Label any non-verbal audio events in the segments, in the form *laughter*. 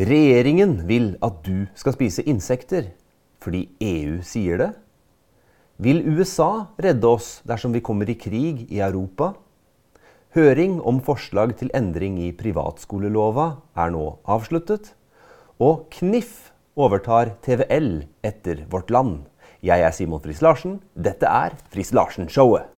Regjeringen vil at du skal spise insekter fordi EU sier det. Vil USA redde oss dersom vi kommer i krig i Europa? Høring om forslag til endring i privatskolelova er nå avsluttet. Og KNIF overtar TVL etter Vårt Land. Jeg er Simon Friis Larsen. Dette er Friis Larsen-showet.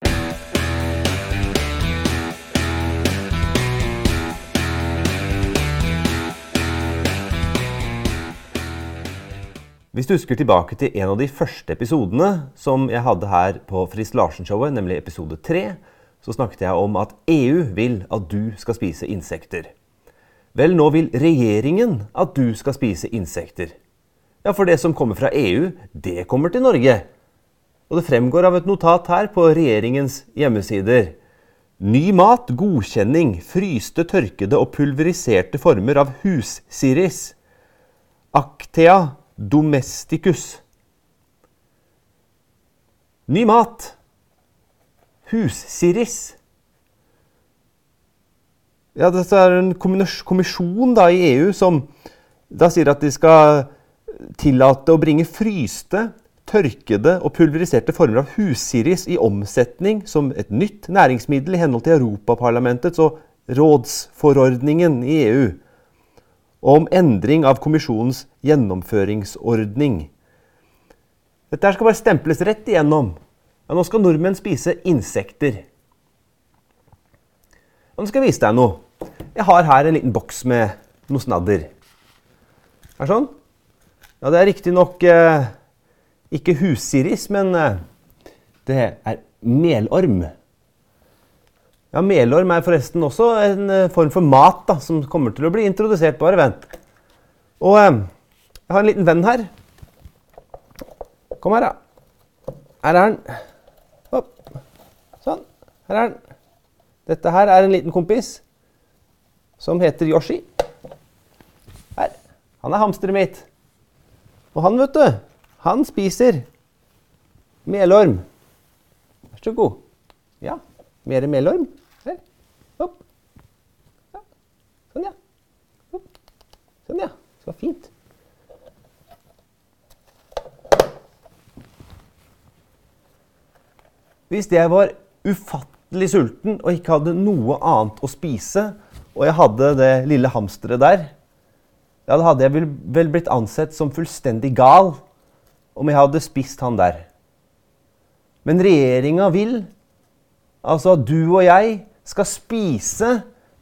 Hvis du husker tilbake til en av de første episodene som jeg hadde her på Frist Larsen-showet, nemlig episode tre, så snakket jeg om at EU vil at du skal spise insekter. Vel, nå vil regjeringen at du skal spise insekter. Ja, for det som kommer fra EU, det kommer til Norge. Og det fremgår av et notat her på regjeringens hjemmesider. Ny mat, godkjenning, fryste, tørkede og pulveriserte former av hussiris. Actea domesticus. Ny mat. Hussiris. Ja, dette er en kommisjon da, i EU som da sier at de skal tillate å bringe fryste, tørkede og pulveriserte former av hussiris i omsetning som et nytt næringsmiddel i henhold til Europaparlamentets og rådsforordningen i EU og om endring av kommisjonens gjennomføringsordning. Dette skal bare stemples rett igjennom. Ja, nå skal nordmenn spise insekter. Og nå skal jeg vise deg noe. Jeg har her en liten boks med noe snadder. Er sånn? Ja, det er riktignok eh, ikke hussiris, men eh, det er melorm. Ja, Melorm er forresten også en eh, form for mat da, som kommer til å bli introdusert. Bare vent. Og eh, jeg har en liten venn her. Kom her, da. Her er han. Opp. Sånn. Her er han. Dette her er en liten kompis som heter Yoshi. Her. Han er hamsteret mitt. Og han, vet du, han spiser melorm. Vær så god. Ja, mer melorm. Sånn, ja. Sånn, ja. Det var fint. Hvis jeg var ufattelig sulten og ikke hadde noe annet å spise, og jeg hadde det lille hamsteret der, ja, da hadde jeg vel, blitt ansett som fullstendig gal om jeg hadde spist han der. Men regjeringa vil altså at du og jeg skal spise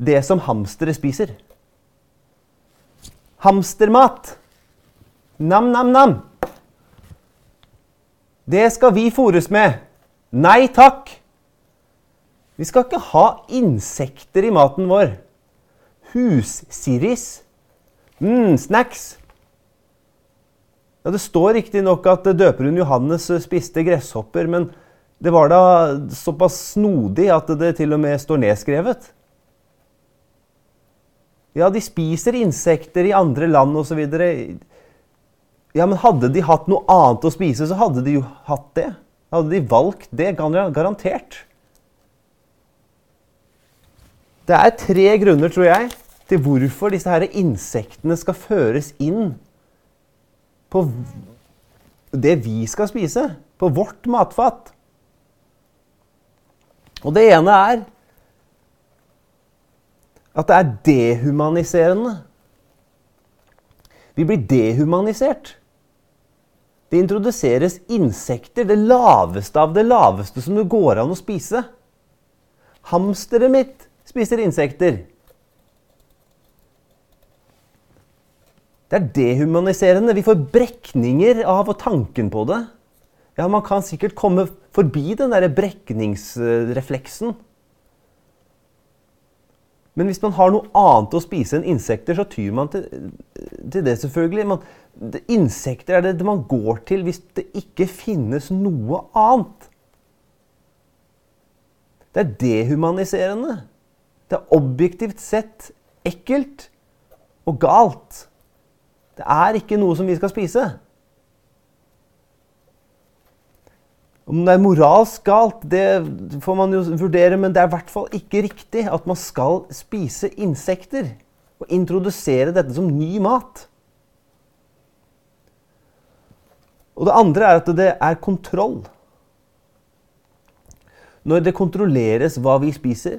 det som hamsteret spiser. Hamstermat. Nam-nam-nam. Det skal vi fôres med. Nei takk. Vi skal ikke ha insekter i maten vår. Hussiris. mm, snacks. Ja, Det står riktignok at døperen Johannes spiste gresshopper, men det var da såpass snodig at det til og med står nedskrevet. Ja, de spiser insekter i andre land osv. Ja, men hadde de hatt noe annet å spise, så hadde de jo hatt det. Hadde de valgt det, garantert. Det er tre grunner, tror jeg, til hvorfor disse her insektene skal føres inn på det vi skal spise. På vårt matfat. Og det ene er at det er dehumaniserende. Vi blir dehumanisert. Det introduseres insekter, det laveste av det laveste som det går an å spise. Hamsteret mitt spiser insekter. Det er dehumaniserende. Vi får brekninger av tanken på det. Ja, Man kan sikkert komme forbi den der brekningsrefleksen. Men hvis man har noe annet å spise enn insekter, så tyr man til, til det, selvfølgelig. Man, det, insekter er det, det man går til hvis det ikke finnes noe annet. Det er dehumaniserende. Det er objektivt sett ekkelt og galt. Det er ikke noe som vi skal spise. Om det er moralsk galt, det får man jo vurdere, men det er i hvert fall ikke riktig at man skal spise insekter. og introdusere dette som ny mat. Og det andre er at det er kontroll. Når det kontrolleres hva vi spiser,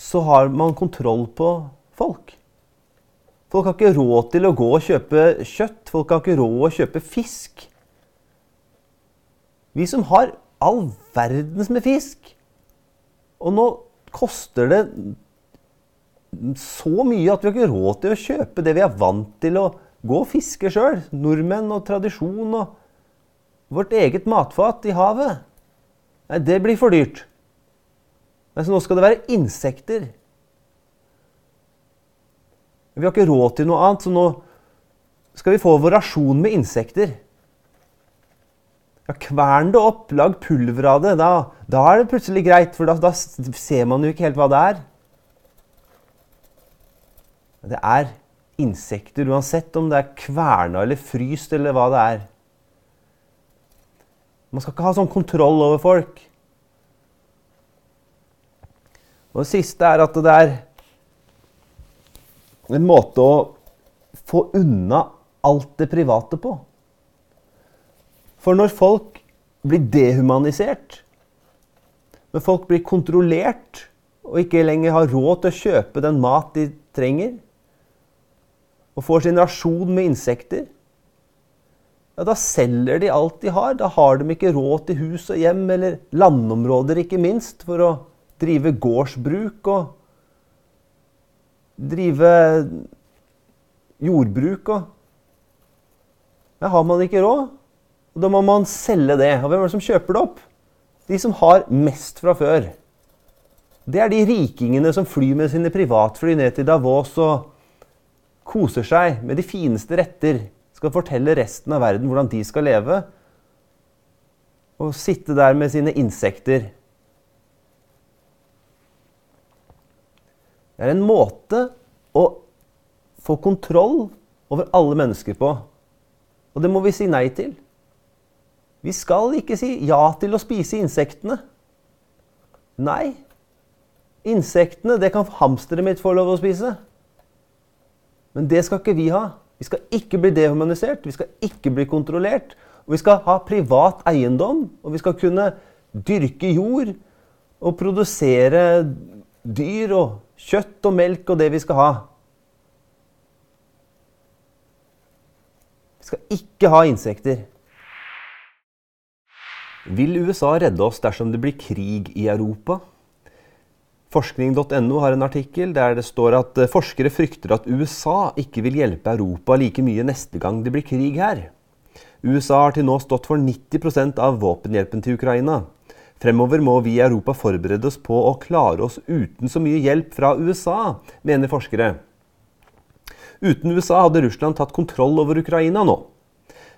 så har man kontroll på folk. Folk har ikke råd til å gå og kjøpe kjøtt. Folk har ikke råd å kjøpe fisk. Vi som har all verdens med fisk. Og nå koster det så mye at vi har ikke råd til å kjøpe det vi er vant til å gå og fiske sjøl. Nordmenn og tradisjon og vårt eget matfat i havet. Nei, det blir for dyrt. Men så nå skal det være insekter. Vi har ikke råd til noe annet, så nå skal vi få vår rasjon med insekter. Ja, Kvern det opp, lag pulver av det. Da, da er det plutselig greit, for da, da, ser man jo ikke helt hva det er. Det er insekter, uansett om det er kverna eller fryst eller hva det er. Man skal ikke ha sånn kontroll over folk. Og det siste er at det er en måte å få unna alt det private på. For når folk blir dehumanisert, når folk blir kontrollert og ikke lenger har råd til å kjøpe den mat de trenger, og får sin rasjon med insekter, ja, da selger de alt de har. Da har de ikke råd til hus og hjem, eller landområder, ikke minst, for å drive gårdsbruk og drive jordbruk og ja, har man ikke råd. Og da må man selge det. Og hvem er det som kjøper det opp? De som har mest fra før. Det er de rikingene som flyr med sine privatfly ned til Davos og koser seg med de fineste retter. Skal fortelle resten av verden hvordan de skal leve. Og sitte der med sine insekter. Det er en måte å få kontroll over alle mennesker på. Og det må vi si nei til. Vi skal ikke si ja til å spise insektene. Nei. Insektene det kan hamsteret mitt få lov å spise. Men det skal ikke vi ha. Vi skal ikke bli dehumanisert, vi skal ikke bli kontrollert. Og vi skal ha privat eiendom, og vi skal kunne dyrke jord og produsere dyr og kjøtt og melk og det vi skal ha. Vi skal ikke ha insekter. Vil USA redde oss dersom det blir krig i Europa? Forskning.no har en artikkel der det står at eh, forskere frykter at USA ikke vil hjelpe Europa like mye neste gang det blir krig her. USA har til nå stått for 90% av våpenhjelpen til Ukraina. Fremover må vi i Europa forberede oss på å klare oss uten så mye hjelp fra USA, mener forskere. Uten USA hadde Russland tatt kontroll over Ukraina nå.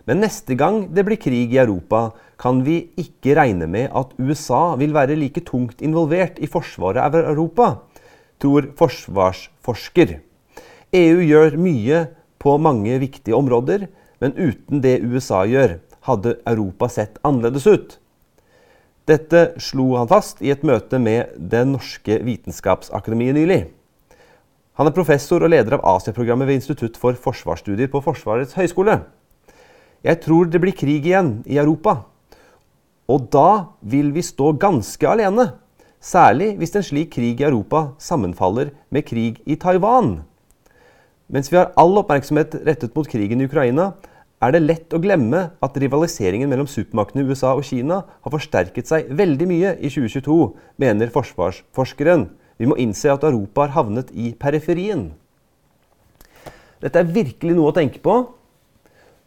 Men neste gang det blir krig i Europa, kan vi ikke regne med at USA vil være like tungt involvert i forsvaret av Europa, tror forsvarsforsker. EU gjør mye på mange viktige områder, men uten det USA gjør, hadde Europa sett annerledes ut. Dette slo han fast i et møte med Det norske vitenskapsakademiet nylig. Han er professor og leder av Asia-programmet ved Institutt for forsvarsstudier på Forsvarets høgskole. Jeg tror det blir krig igjen i Europa. Og da vil vi stå ganske alene. Særlig hvis en slik krig i Europa sammenfaller med krig i Taiwan. Mens vi har all oppmerksomhet rettet mot krigen i Ukraina, er det lett å glemme at rivaliseringen mellom supermaktene USA og Kina har forsterket seg veldig mye i 2022, mener forsvarsforskeren. Vi må innse at Europa har havnet i periferien. Dette er virkelig noe å tenke på.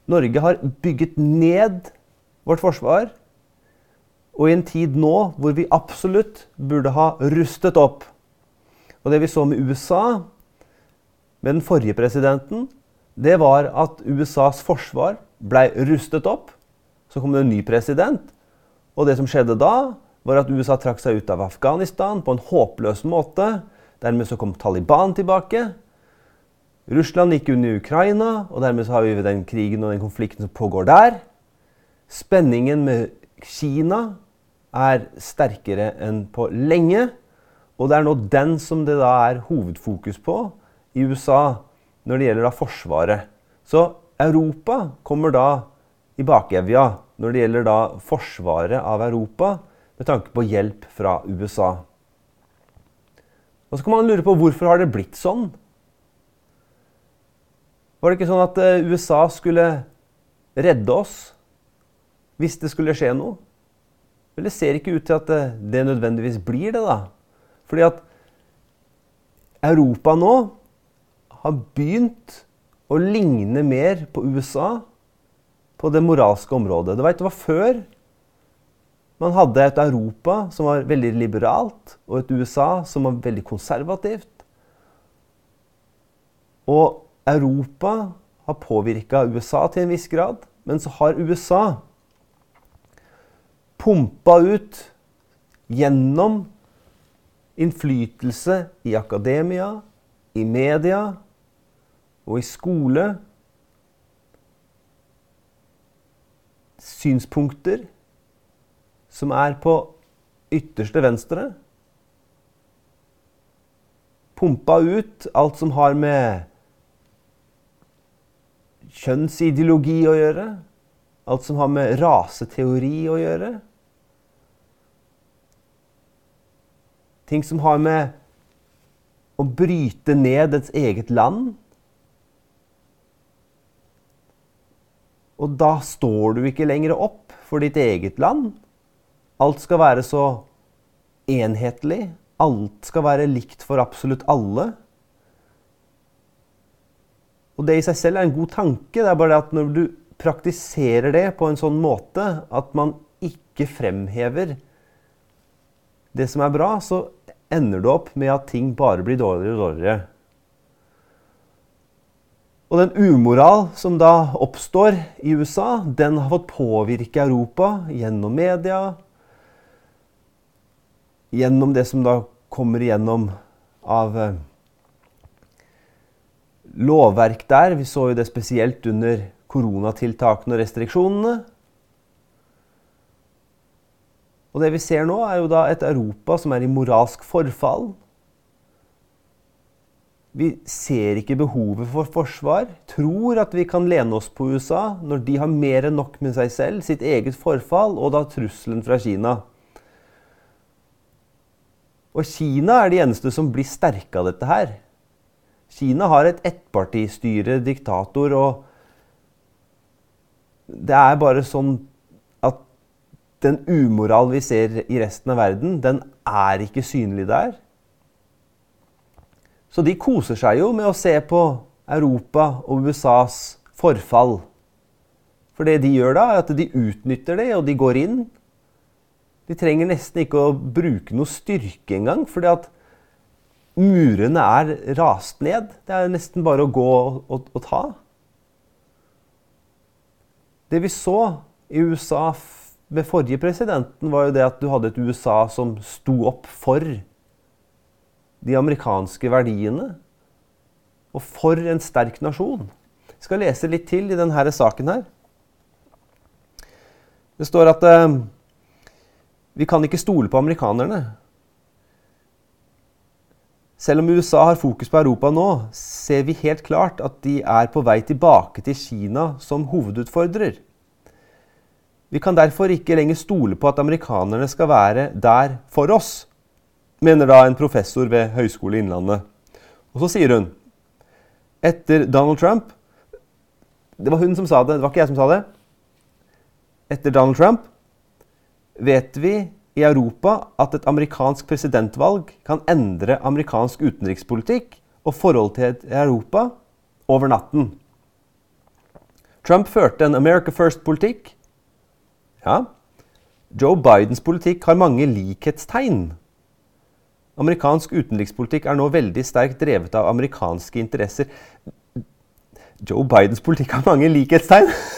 Norge har bygget ned vårt forsvar. Og i en tid nå hvor vi absolutt burde ha rustet opp. Og det vi så med USA, med den forrige presidenten, det var at USAs forsvar blei rustet opp. Så kom det en ny president, og det som skjedde da, var at USA trakk seg ut av Afghanistan på en håpløs måte. Dermed så kom Taliban tilbake. Russland gikk under Ukraina, og dermed har vi den krigen og den konflikten som pågår der. Spenningen med Kina er sterkere enn på lenge. Og det er nå den som det da er hovedfokus på i USA når det gjelder da Forsvaret. Så Europa kommer da i bakevja når det gjelder da forsvaret av Europa med tanke på hjelp fra USA. Og så kan man lure på hvorfor har det blitt sånn? Var det ikke sånn at eh, USA skulle redde oss hvis det skulle skje noe? Det ser ikke ut til at det, det nødvendigvis blir det, da? Fordi at Europa nå har begynt å ligne mer på USA på det moralske området. Det var, det var før man hadde et Europa som var veldig liberalt, og et USA som var veldig konservativt. Og Europa har påvirka USA til en viss grad, men så har USA pumpa ut gjennom innflytelse i akademia, i media og i skole synspunkter som er på ytterste venstre. Pumpa ut alt som har med kjønnsideologi å gjøre. Alt som har med raseteori å gjøre. Ting som har med å bryte ned ens eget land. Og da står du ikke lenger opp for ditt eget land. Alt skal være så enhetlig. Alt skal være likt for absolutt alle. Og det i seg selv er en god tanke. Det er bare det at når du praktiserer det på en sånn måte at man ikke fremhever det som er bra, så ender du opp med at ting bare blir dårligere og dårligere. Og den umoral som da oppstår i USA, den har fått påvirke Europa gjennom media. Gjennom det som da kommer igjennom av eh, lovverk der. Vi så jo det spesielt under koronatiltakene og restriksjonene. Og det vi ser nå, er jo da et Europa som er i moralsk forfall. Vi ser ikke behovet for forsvar, tror at vi kan lene oss på USA når de har mer enn nok med seg selv, sitt eget forfall og da trusselen fra Kina. Og Kina er de eneste som blir sterke av dette her. Kina har et ettpartistyre, diktator, og det er bare sånn at den umoral vi ser i resten av verden, den er ikke synlig der. Så de koser seg jo med å se på Europa og USAs forfall. For det de gjør da, er at de utnytter det, og de går inn. De trenger nesten ikke å bruke noe styrke engang, fordi at murene er rast ned. Det er nesten bare å gå og, og, og ta. Det vi så i USA ved forrige presidenten, var jo det at du hadde et USA som sto opp for de amerikanske verdiene. Og for en sterk nasjon. Jeg skal lese litt til i denne saken her. Det står at eh, vi kan ikke stole på amerikanerne. Selv om USA har fokus på Europa nå, ser vi helt klart at de er på vei tilbake til Kina som hovedutfordrer. Vi kan derfor ikke lenger stole på at amerikanerne skal være der for oss, mener da en professor ved Høgskolen Innlandet. Og så sier hun etter Donald Trump Det var hun som sa det, det var ikke jeg som sa det. Etter Donald Trump vet vi i Europa at et amerikansk presidentvalg kan endre amerikansk utenrikspolitikk og forhold til Europa over natten. Trump førte en America First-politikk. Ja. Joe Bidens politikk har mange likhetstegn. Amerikansk utenrikspolitikk er nå veldig sterkt drevet av amerikanske interesser. Joe Bidens politikk har mange likhetstegn. *laughs*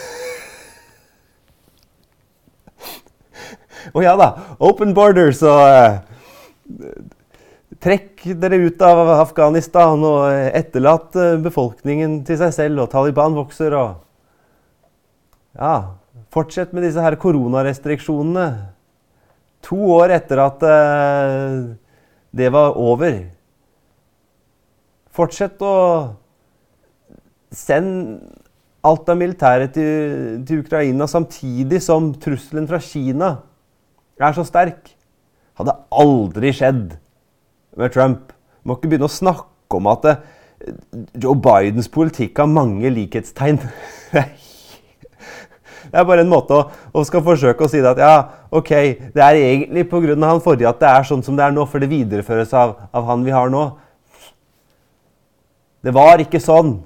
*laughs* Og ja da, open borders og uh, Trekk dere ut av Afghanistan og etterlat uh, befolkningen til seg selv, og Taliban vokser og Ja, fortsett med disse her koronarestriksjonene. To år etter at uh, det var over. Fortsett å sende alt av militæret til, til, Ukraina samtidig som trusselen fra Kina er så sterk. Hadde aldri skjedd med Trump. Må ikke begynne å snakke om at det, Joe Bidens politikk har mange likhetstegn. *laughs* Det er bare en måte å, å skal forsøke å si det at ja, ok, det er egentlig pga. han forrige at det er sånn som det er nå, for det videreføres av, av han vi har nå. Det var ikke sånn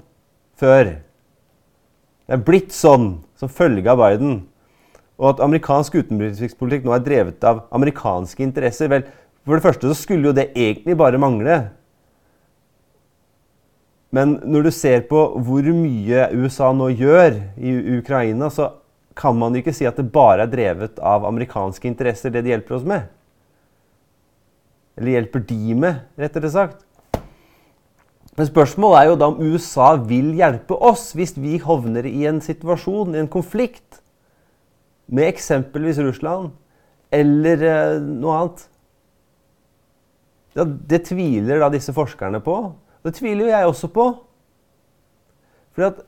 før. Det er blitt sånn som følge av Biden. Og at amerikansk utenrikspolitikk nå er drevet av amerikanske interesser. Vel, for det første så skulle jo det egentlig bare mangle. Men når du ser på hvor mye USA nå gjør i Ukraina, så kan man ikke si at det bare er drevet av amerikanske interesser, det de hjelper oss med. Eller hjelper de med, rettere sagt. Men spørsmålet er jo da om USA vil hjelpe oss hvis vi havner i en situasjon, i en konflikt, med eksempelvis Russland eller eh, noe annet. Ja, det tviler da disse forskerne på. Det tviler jo jeg også på. Fordi at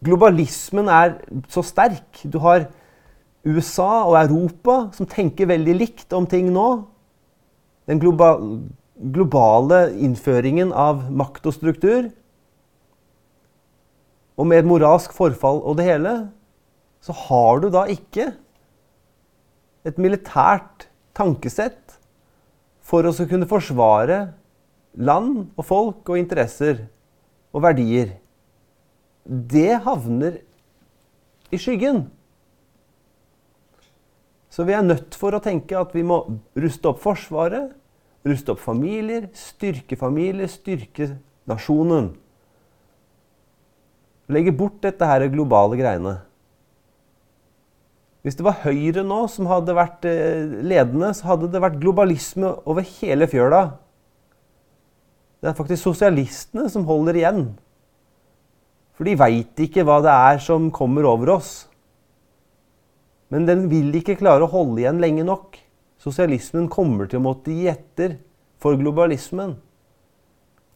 Globalismen er så sterk. Du har USA og Europa som tenker veldig likt om ting nå. Den globale innføringen av makt og struktur. Og med et moralsk forfall og det hele, så har du da ikke et militært tankesett for å kunne forsvare land og folk og interesser og verdier det havner i skyggen. Så vi er nødt for å tenke at vi må ruste opp Forsvaret, ruste opp familier, styrke familier, styrke nasjonen. Legge bort dette her globale greiene. Hvis det var Høyre nå som hadde vært eh, ledende, så hadde det vært globalisme over hele fjøla. Det er faktisk sosialistene som holder igjen. For de veit ikke hva det er som kommer over oss. Men den vil ikke klare å holde igjen lenge nok. Sosialismen kommer til å måtte gi etter for globalismen.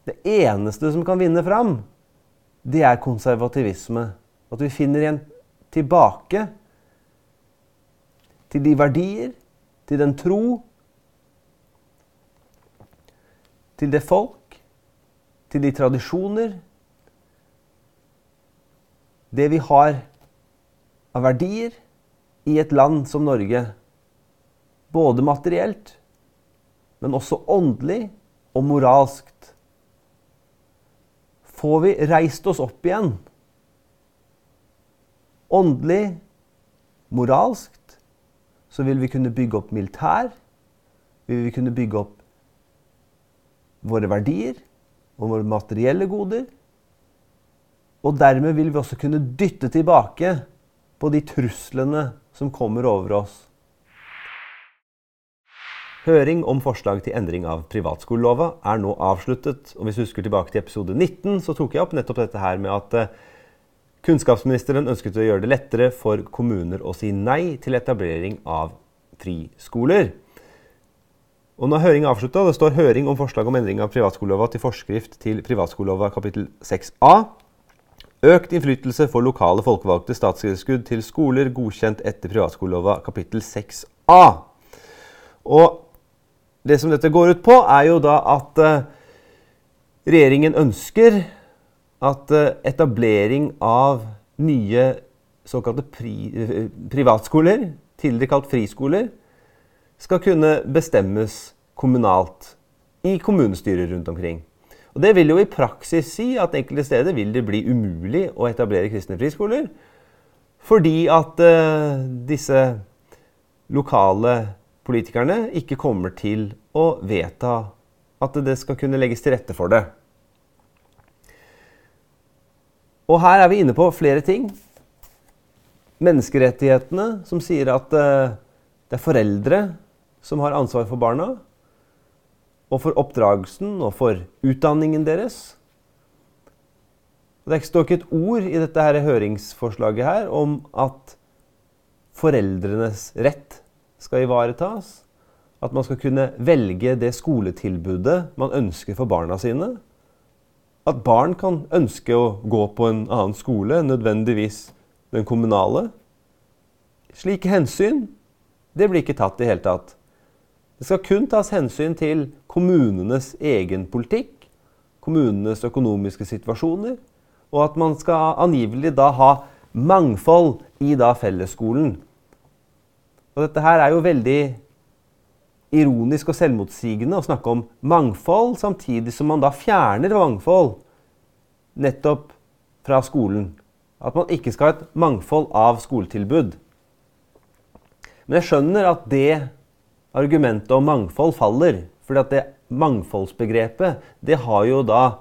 Det eneste som kan vinne fram, det er konservativisme. At vi finner igjen tilbake til de verdier, til den tro, til det folk, til de tradisjoner, det vi har av verdier i et land som Norge. Både materielt, men også åndelig og moralskt. Får vi reist oss opp igjen åndelig, moralskt, så vil vi kunne bygge opp militær. Vi vil kunne bygge opp våre verdier og våre materielle goder. Og dermed vil vi også kunne dytte tilbake på de truslene som kommer over oss. Høring om forslag til endring av privatskolelova er nå avsluttet. og Hvis du husker tilbake til episode 19, så tok jeg opp nettopp dette her med at eh, kunnskapsministeren ønsket å gjøre det lettere for kommuner å si nei til etablering av friskoler. Og nå er høringen avslutta. Det står høring om forslag om endring av privatskolelova til forskrift til privatskolelova kapittel 6a. Økt innflytelse for lokale folkevalgte statstilskudd til skoler godkjent etter privatskolelova kapittel 6a. Og det som dette går ut på, er jo da at uh, regjeringen ønsker at uh, etablering av nye såkalte pri, uh, privatskoler, tidligere kalt friskoler, skal kunne bestemmes kommunalt i kommunestyrer rundt omkring. Og Det vil jo i praksis si at enkelte steder vil det bli umulig å etablere kristne friskoler. Fordi at uh, disse lokale politikerne ikke kommer til å vedta at det skal kunne legges til rette for det. Og her er vi inne på flere ting. Menneskerettighetene, som sier at uh, det er foreldre som har ansvar for barna og for oppdragelsen og for utdanningen deres. Det står ikke et ord i dette her høringsforslaget her om at foreldrenes rett skal ivaretas. At man skal kunne velge det skoletilbudet man ønsker for barna sine. At barn kan ønske å gå på en annen skole enn nødvendigvis den kommunale. Slike hensyn det blir ikke tatt i hele tatt. Det skal kun tas hensyn til kommunenes egen politikk, kommunenes økonomiske situasjoner, og at man skal angivelig da ha mangfold i da fellesskolen. Og dette her er jo veldig ironisk og selvmotsigende å snakke om mangfold, samtidig som man da fjerner mangfold nettopp fra skolen. At man ikke skal ha et mangfold av skoletilbud. Men jeg skjønner at det argumentet om mangfold faller. fordi at det mangfoldsbegrepet, det har jo da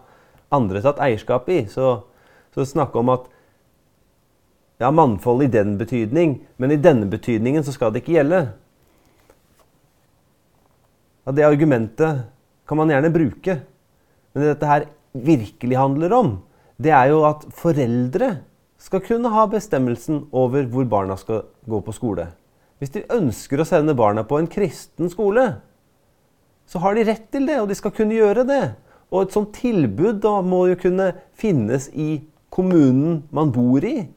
andre tatt eierskap i. Så, så snakke om at ja, mangfold i den betydning, men i denne betydningen så skal det ikke gjelde. Ja, det argumentet kan man gjerne bruke. Men det dette her virkelig handler om, det er jo at foreldre skal kunne ha bestemmelsen over hvor barna skal gå på skole. Hvis de ønsker å sende barna på en kristen skole, så har de rett til det, og de skal kunne gjøre det. Og et sånt tilbud da må jo kunne finnes i kommunen man bor i.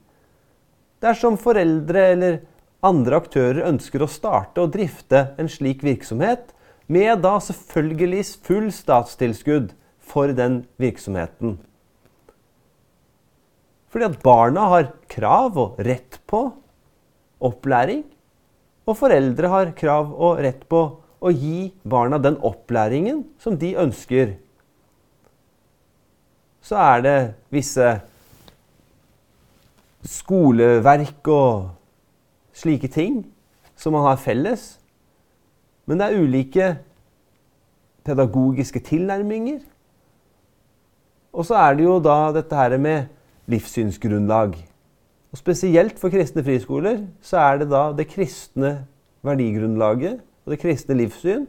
Dersom foreldre eller andre aktører ønsker å starte og drifte en slik virksomhet, med da selvfølgelig full statstilskudd for den virksomheten. Fordi at barna har krav og rett på opplæring. Og foreldre har krav og rett på å gi barna den opplæringen som de ønsker. Så er det visse skoleverk og slike ting som man har felles. Men det er ulike pedagogiske tilnærminger. Og så er det jo da dette her med livssynsgrunnlag. Og Spesielt for kristne friskoler så er det da det kristne verdigrunnlaget og det kristne livssyn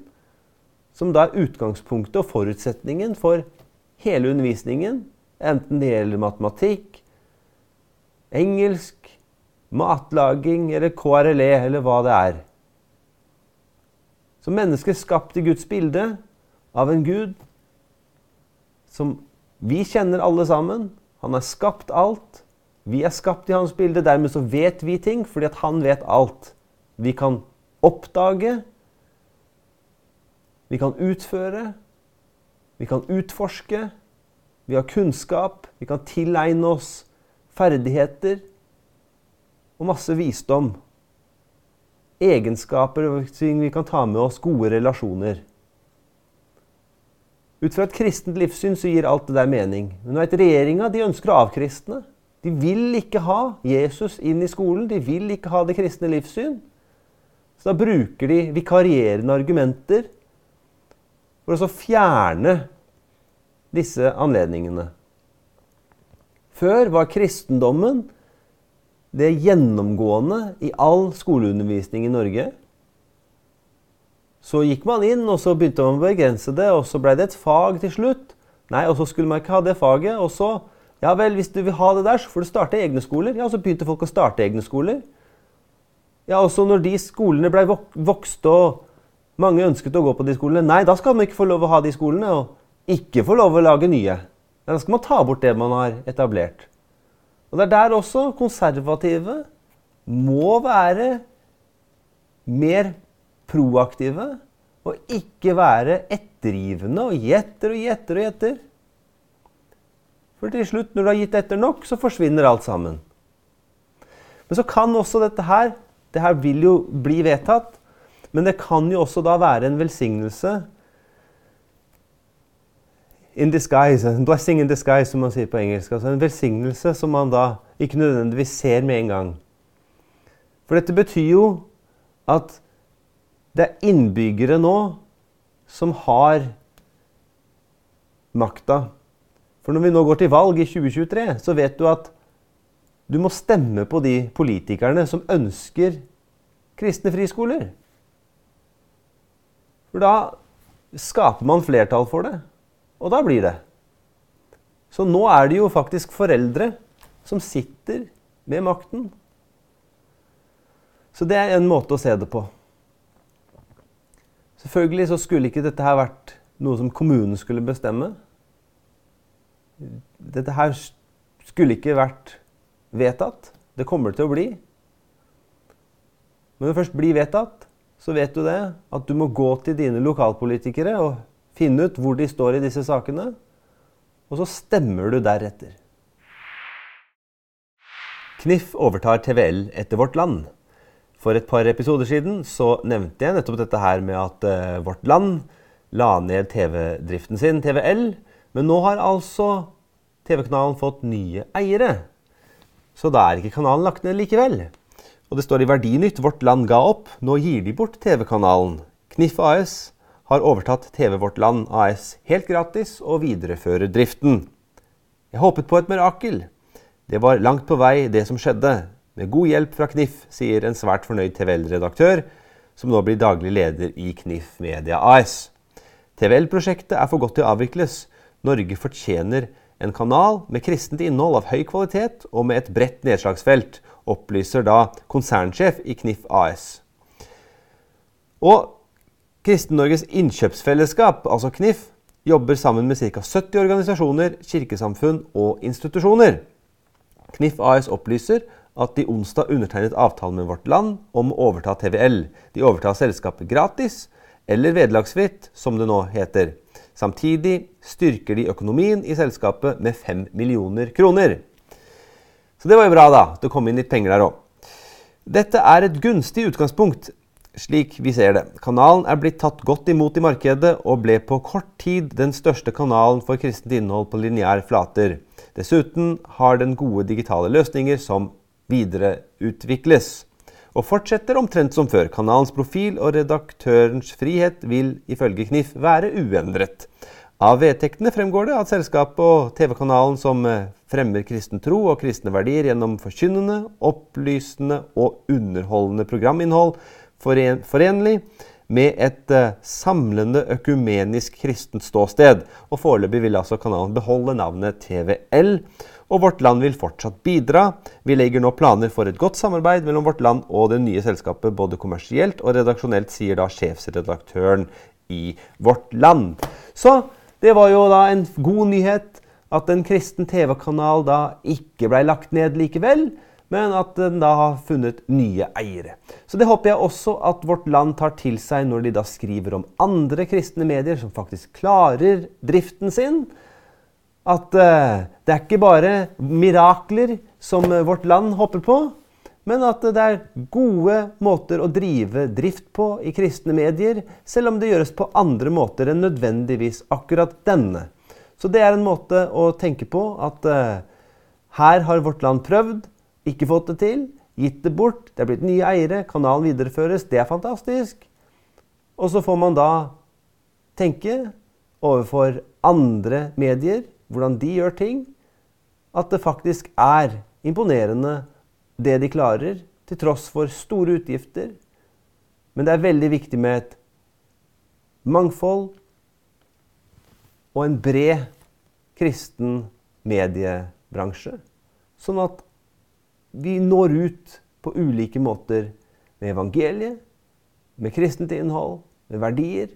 som da er utgangspunktet og forutsetningen for hele undervisningen, enten det gjelder matematikk, engelsk, matlaging eller KRLE eller hva det er. Så mennesker skapt i Guds bilde, av en Gud som vi kjenner alle sammen. Han har skapt alt. Vi er skapt i hans bilde, dermed så vet vi ting fordi at han vet alt. Vi kan oppdage, vi kan utføre, vi kan utforske. Vi har kunnskap, vi kan tilegne oss ferdigheter og masse visdom. Egenskaper og ting vi kan ta med oss, gode relasjoner. Ut fra et kristent livssyn så gir alt det der mening. Men regjeringa ønsker å avkristne. De vil ikke ha Jesus inn i skolen. De vil ikke ha det kristne livssyn. Så da bruker de vikarierende argumenter for å fjerne disse anledningene. Før var kristendommen det gjennomgående i all skoleundervisning i Norge. Så gikk man inn, og så begynte man å begrense det, og så ble det et fag til slutt. Nei, og så skulle man ikke ha det faget. Og så Ja vel, hvis du vil ha det der, så får du starte egne skoler. Ja, og så begynte folk å starte egne skoler. Ja, også når de skolene ble vokst og mange ønsket å gå på de skolene, nei, da skal man ikke få lov å ha de skolene, og ikke få lov å lage nye. Da skal man ta bort det man har etablert. Og det er der også konservative må være mer proaktive og ikke være ettergivende og gjetter og gjetter og gjetter. For til slutt, når du har gitt etter nok, så forsvinner alt sammen. Men så kan også dette her det her vil jo bli vedtatt, men det kan jo også da være en velsignelse in disguise, en blessing in disguise, som man sier på engelsk. Altså en velsignelse som man da ikke nødvendigvis ser med en gang. For dette betyr jo at det er innbyggere nå som har makta. For når vi nå går til valg i 2023, så vet du at du må stemme på de politikerne som ønsker kristne friskoler. For da skaper man flertall for det, og da blir det. Så nå er det jo faktisk foreldre som sitter med makten. Så det er en måte å se det på. Selvfølgelig så skulle ikke dette her vært noe som kommunen skulle bestemme. Dette her skulle ikke vært vedtatt. Det kommer til å bli. Men når det først blir vedtatt, så vet du det at du må gå til dine lokalpolitikere og finne ut hvor de står i disse sakene. Og så stemmer du deretter. KNIF overtar TVL etter Vårt Land. For et par episoder siden så nevnte jeg nettopp dette her med at uh, Vårt Land la ned TV-driften sin, TVL. Men nå har altså TV-kanalen fått nye eiere. Så da er ikke kanalen lagt ned likevel. Og det står i Verdinytt Vårt Land ga opp. Nå gir de bort TV-kanalen. Knif AS har overtatt TV Vårt Land AS helt gratis og viderefører driften. Jeg håpet på et mirakel. Det var langt på vei det som skjedde. Med god hjelp fra Knif, sier en svært fornøyd TVL-redaktør, som nå blir daglig leder i Knif Media AS. TVL-prosjektet er for godt til å avvikles. Norge fortjener en kanal med kristent innhold av høy kvalitet og med et bredt nedslagsfelt, opplyser da konsernsjef i Knif AS. Og Kristen-Norges innkjøpsfellesskap, altså KNIF, jobber sammen med ca. 70 organisasjoner, kirkesamfunn og institusjoner. KNIF AS opplyser at de onsdag undertegnet avtalen med Vårt Land om å overta TVL. De overtar selskapet gratis, eller vederlagsfritt, som det nå heter. Samtidig styrker de økonomien i selskapet med 5 millioner kroner. Så det var jo bra, da. Det kom inn litt penger der òg. Dette er et gunstig utgangspunkt, slik vi ser det. Kanalen er blitt tatt godt imot i markedet, og ble på kort tid den største kanalen for kristent innhold på lineær flater. Dessuten har den gode digitale løsninger som videreutvikles. Og fortsetter omtrent som før. Kanalens profil og redaktørens frihet vil ifølge Knif være uendret. Av vedtektene fremgår det at selskapet og TV-kanalen som eh, fremmer kristen tro og kristne verdier gjennom forkynnende, opplysende og underholdende programinnhold forenlig med et eh, samlende økumenisk kristent ståsted. Og Foreløpig vil altså kanalen beholde navnet TVL og Vårt Land vil fortsatt bidra. Vi legger nå planer for et godt samarbeid mellom Vårt Land og det nye selskapet, både kommersielt og redaksjonelt, sier da sjefsredaktøren i Vårt Land. Så det var jo da en god nyhet at en kristen TV-kanal da ikke blei lagt ned likevel, men at den da har funnet nye eiere. Så det håper jeg også at Vårt Land tar til seg når de da skriver om andre kristne medier som faktisk klarer driften sin at uh, det er ikke bare mirakler som uh, vårt land hopper på, men at uh, det er gode måter å drive drift på i kristne medier, selv om det gjøres på andre måter enn nødvendigvis akkurat denne. Så det er en måte å tenke på at her har vårt land prøvd, ikke fått det til, gitt det bort, det er blitt nye eiere, kanalen videreføres, det er fantastisk. Og så får man da tenke overfor andre medier hvordan de gjør ting, at det faktisk er imponerende det de klarer, til tross for store utgifter. Men det er veldig viktig med et mangfold og en bred kristen mediebransje. Sånn at vi når ut på ulike måter med evangeliet, med kristent innhold, med verdier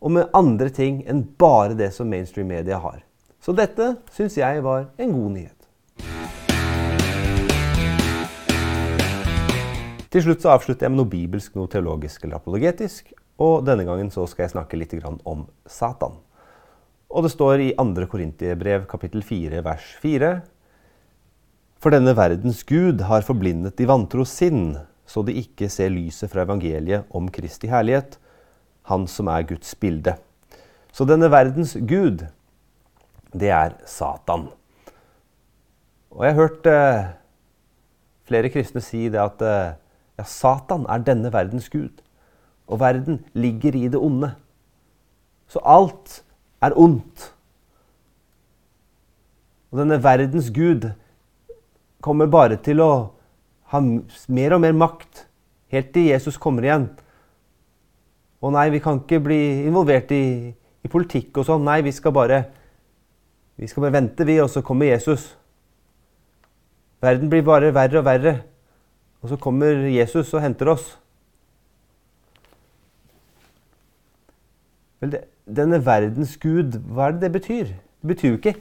og med andre ting enn bare det som mainstream media har. Så dette syns jeg var en god nyhet. Til slutt så avslutter jeg med noe bibelsk, noe teologisk eller apologetisk. Og denne gangen så skal jeg snakke litt om Satan. Og det står i 2. Korintiebrev kapittel 4 vers 4. For denne verdens Gud har forblindet de vantro sinn, så de ikke ser lyset fra evangeliet om Kristi herlighet, Han som er Guds bilde. Så denne verdens Gud, det er Satan. Og jeg har hørt eh, flere kristne si det at eh, ja, Satan er denne verdens gud. Og verden ligger i det onde. Så alt er ondt. Og denne verdens gud kommer bare til å ha mer og mer makt helt til Jesus kommer igjen. Og nei, vi kan ikke bli involvert i, i politikk og sånn. Nei, vi skal bare vi skal bare vente, vi, og så kommer Jesus. Verden blir bare verre og verre. Og så kommer Jesus og henter oss. Vel, det, denne verdens gud, hva er det det betyr? Det betyr jo ikke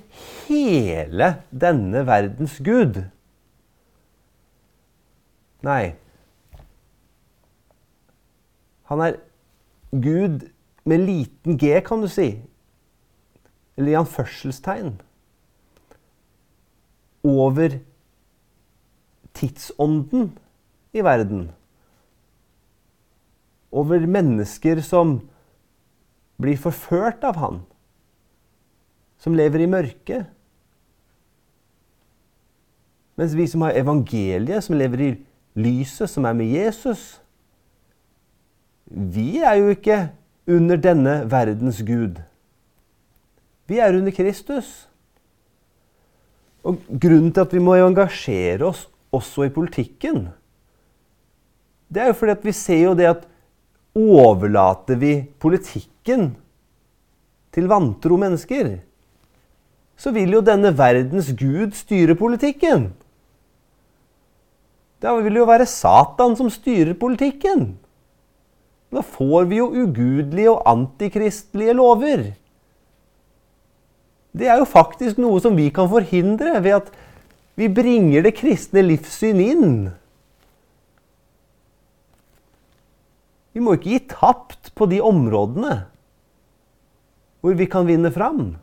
hele denne verdens gud. Nei. Han er Gud med liten g, kan du si. Eller i anførselstegn. Over tidsånden i verden. Over mennesker som blir forført av han. Som lever i mørket. Mens vi som har evangeliet, som lever i lyset, som er med Jesus Vi er jo ikke under denne verdens gud. Vi er under Kristus. Og Grunnen til at vi må engasjere oss også i politikken, det er jo fordi at vi ser jo det at overlater vi politikken til vantro mennesker, så vil jo denne verdens gud styre politikken. Da vil jo være Satan som styrer politikken. Da får vi jo ugudelige og antikristelige lover. Det er jo faktisk noe som vi kan forhindre ved at vi bringer det kristne livssyn inn. Vi må ikke gi tapt på de områdene hvor vi kan vinne fram.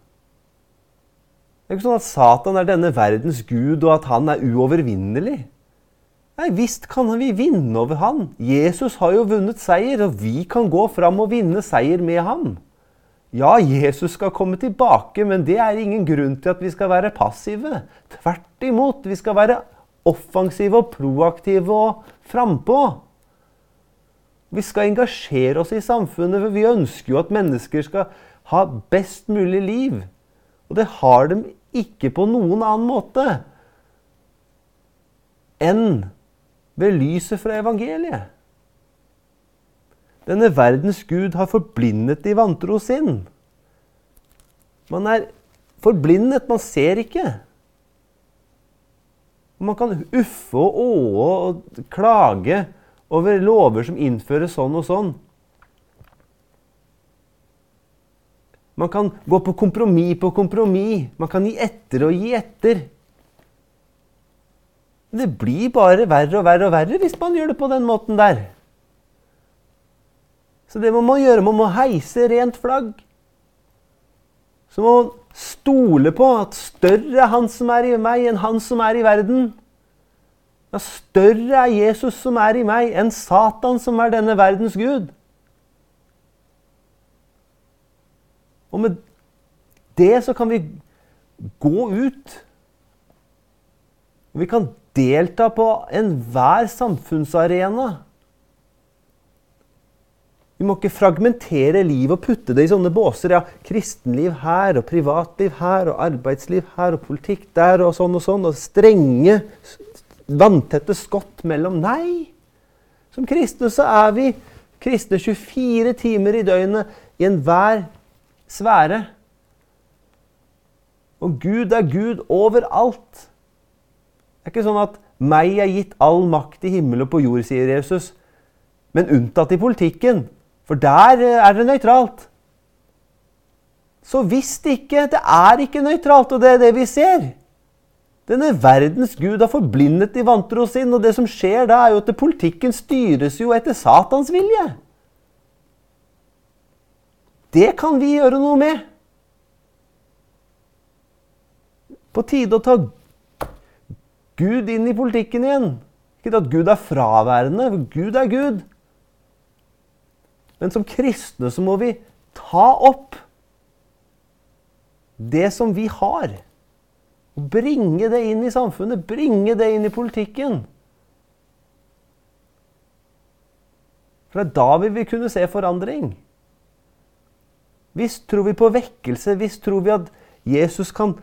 Det er ikke sånn at Satan er denne verdens gud, og at han er uovervinnelig. Nei, visst kan vi vinne over han. Jesus har jo vunnet seier, og vi kan gå fram og vinne seier med ham. Ja, Jesus skal komme tilbake, men det er ingen grunn til at vi skal være passive. Tvert imot, vi skal være offensive og proaktive og frampå. Vi skal engasjere oss i samfunnet, for vi ønsker jo at mennesker skal ha best mulig liv. Og det har de ikke på noen annen måte enn ved lyset fra evangeliet. Denne verdens gud har forblindet de vantro sinn. Man er forblindet, man ser ikke. Man kan uffe og åe og klage over lover som innfører sånn og sånn. Man kan gå på kompromiss på kompromiss. Man kan gi etter og gi etter. Men det blir bare verre og verre og verre hvis man gjør det på den måten der. Så det må man gjøre. Man må heise rent flagg. Så må man stole på at større er Han som er i meg, enn Han som er i verden. Ja, større er Jesus som er i meg, enn Satan som er denne verdens gud. Og med det så kan vi gå ut. Og vi kan delta på enhver samfunnsarena. Vi må ikke fragmentere livet og putte det i sånne båser. Ja, kristenliv her, og privatliv her, og arbeidsliv her, og politikk der, og sånn og sånn. Og strenge vanntette skott mellom. Nei! Som kristne så er vi kristne 24 timer i døgnet i enhver sfære. Og Gud er Gud overalt. Det er ikke sånn at 'meg er gitt all makt i himmel og på jord', sier Jesus. Men unntatt i politikken, for der er det nøytralt. Så visst ikke. Det er ikke nøytralt, og det er det vi ser. Denne verdens gud har forblindet de vantro sin, og det som skjer da, er jo at politikken styres jo etter Satans vilje. Det kan vi gjøre noe med. På tide å ta Gud inn i politikken igjen. Ikke at Gud er fraværende, for Gud er Gud. Men som kristne så må vi ta opp det som vi har. Og bringe det inn i samfunnet, bringe det inn i politikken. For det er da vi vil kunne se forandring. Visst tror vi på vekkelse. Visst tror vi at Jesus kan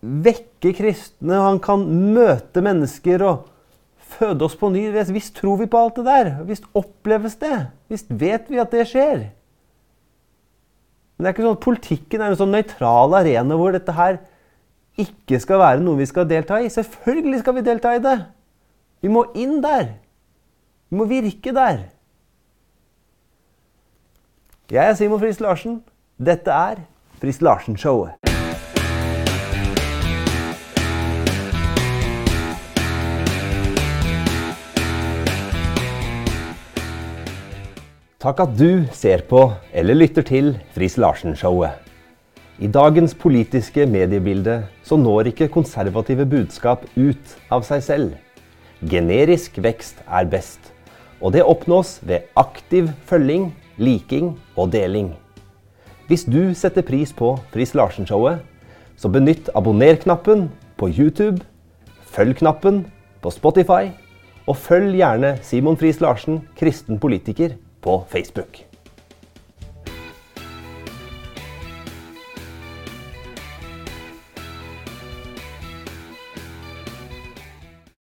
vekke kristne, og han kan møte mennesker og føde oss på ny. Visst tror vi på alt det der. Visst oppleves det. Visst vet vi at det skjer. Men det er ikke sånn at politikken er en sånn nøytral arena hvor dette her ikke skal være noe vi skal delta i. Selvfølgelig skal vi delta i det. Vi må inn der. Vi må virke der. Jeg er Simon Friis Larsen. Dette er Friis Larsen-showet. Takk at du ser på eller lytter til Friis Larsen-showet. I dagens politiske mediebilde så når ikke konservative budskap ut av seg selv. Generisk vekst er best, og det oppnås ved aktiv følging, liking og deling. Hvis du setter pris på Friis Larsen-showet, så benytt abonner-knappen på YouTube, følg-knappen på Spotify, og følg gjerne Simon Friis Larsen, kristen politiker, på Facebook.